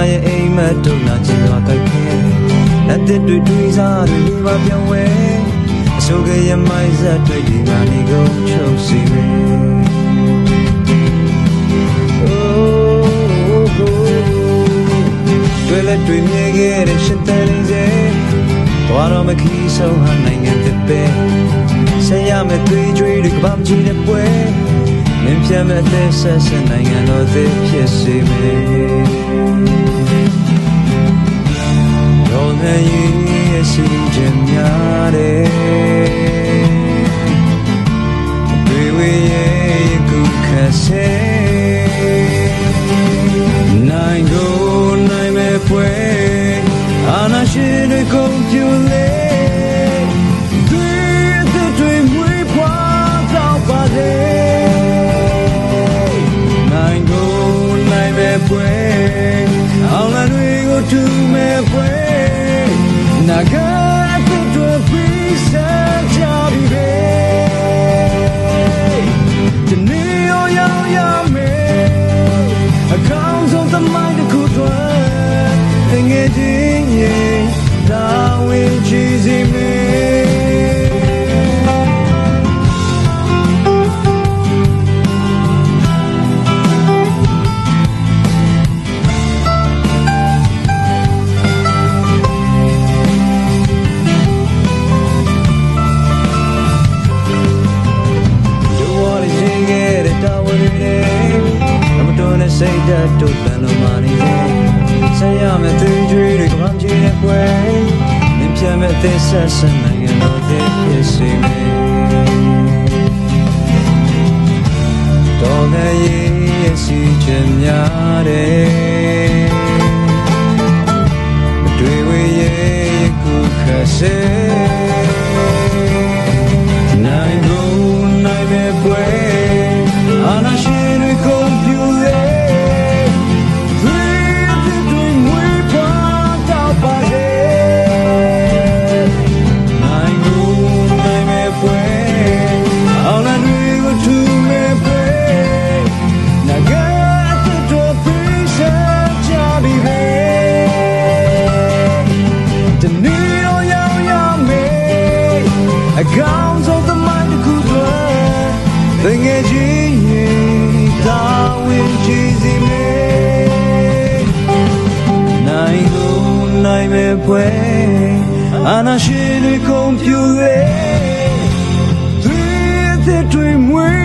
နာရဲ့အိမ်မက်တို့နာချင်ရွာတိုက်ခဲလက်သက်တွေတွေးစားတွေလေးပါပြောင်းဝဲအဆိုးကရမိုက်ဆက်တွေဒီနာနေကုန်ချုပ်စီမယ် Oh, oh, oh. တွေ့လက်တွေ့မြင်ခဲ့တဲ့ရှင်တန်လေးစေသွားတော့မခီးဆုံးဟာနိုင်ငံတစ်ပဲဆရာမသွေးကြွေးတွေကဘာမှကြည့်တဲ့ပွဲ မင်းပြမဲ့တဲ့ဆက်ဆက်နိုင်ငံတော်သေးဖြစ်စေမယ်ရောနေရဲ့စီခြင်းများတဲ့တွေ့ဝေရဲ့ကုခဆဲနိုင်ကိုနိုင်မဲ့ပွဲအာနာရှင်တွေကုန်ပြူလေ တွေကို မာနေတယ်ဆက်ရမယ့်သူကြွေးတွေကမှကြည့်တဲ့ပွဲမင်းပြမဲ့သစ္စာစနိုင်ငံတော်တဲ့ဖြစ်စေမယ်တော်လည်းရဲ့စီချင်များတယ် အကောင်းဆုံးသမိုင်းတစ်ခုတွင်တငယ်ချင်းရင်သာဝင်ကြည့်စီမယ်နိုင်လို့နိုင်မဲ့ပွဲအနာရှင်တွေကုန်ပြူလေသွေးသစ်တွေမွေး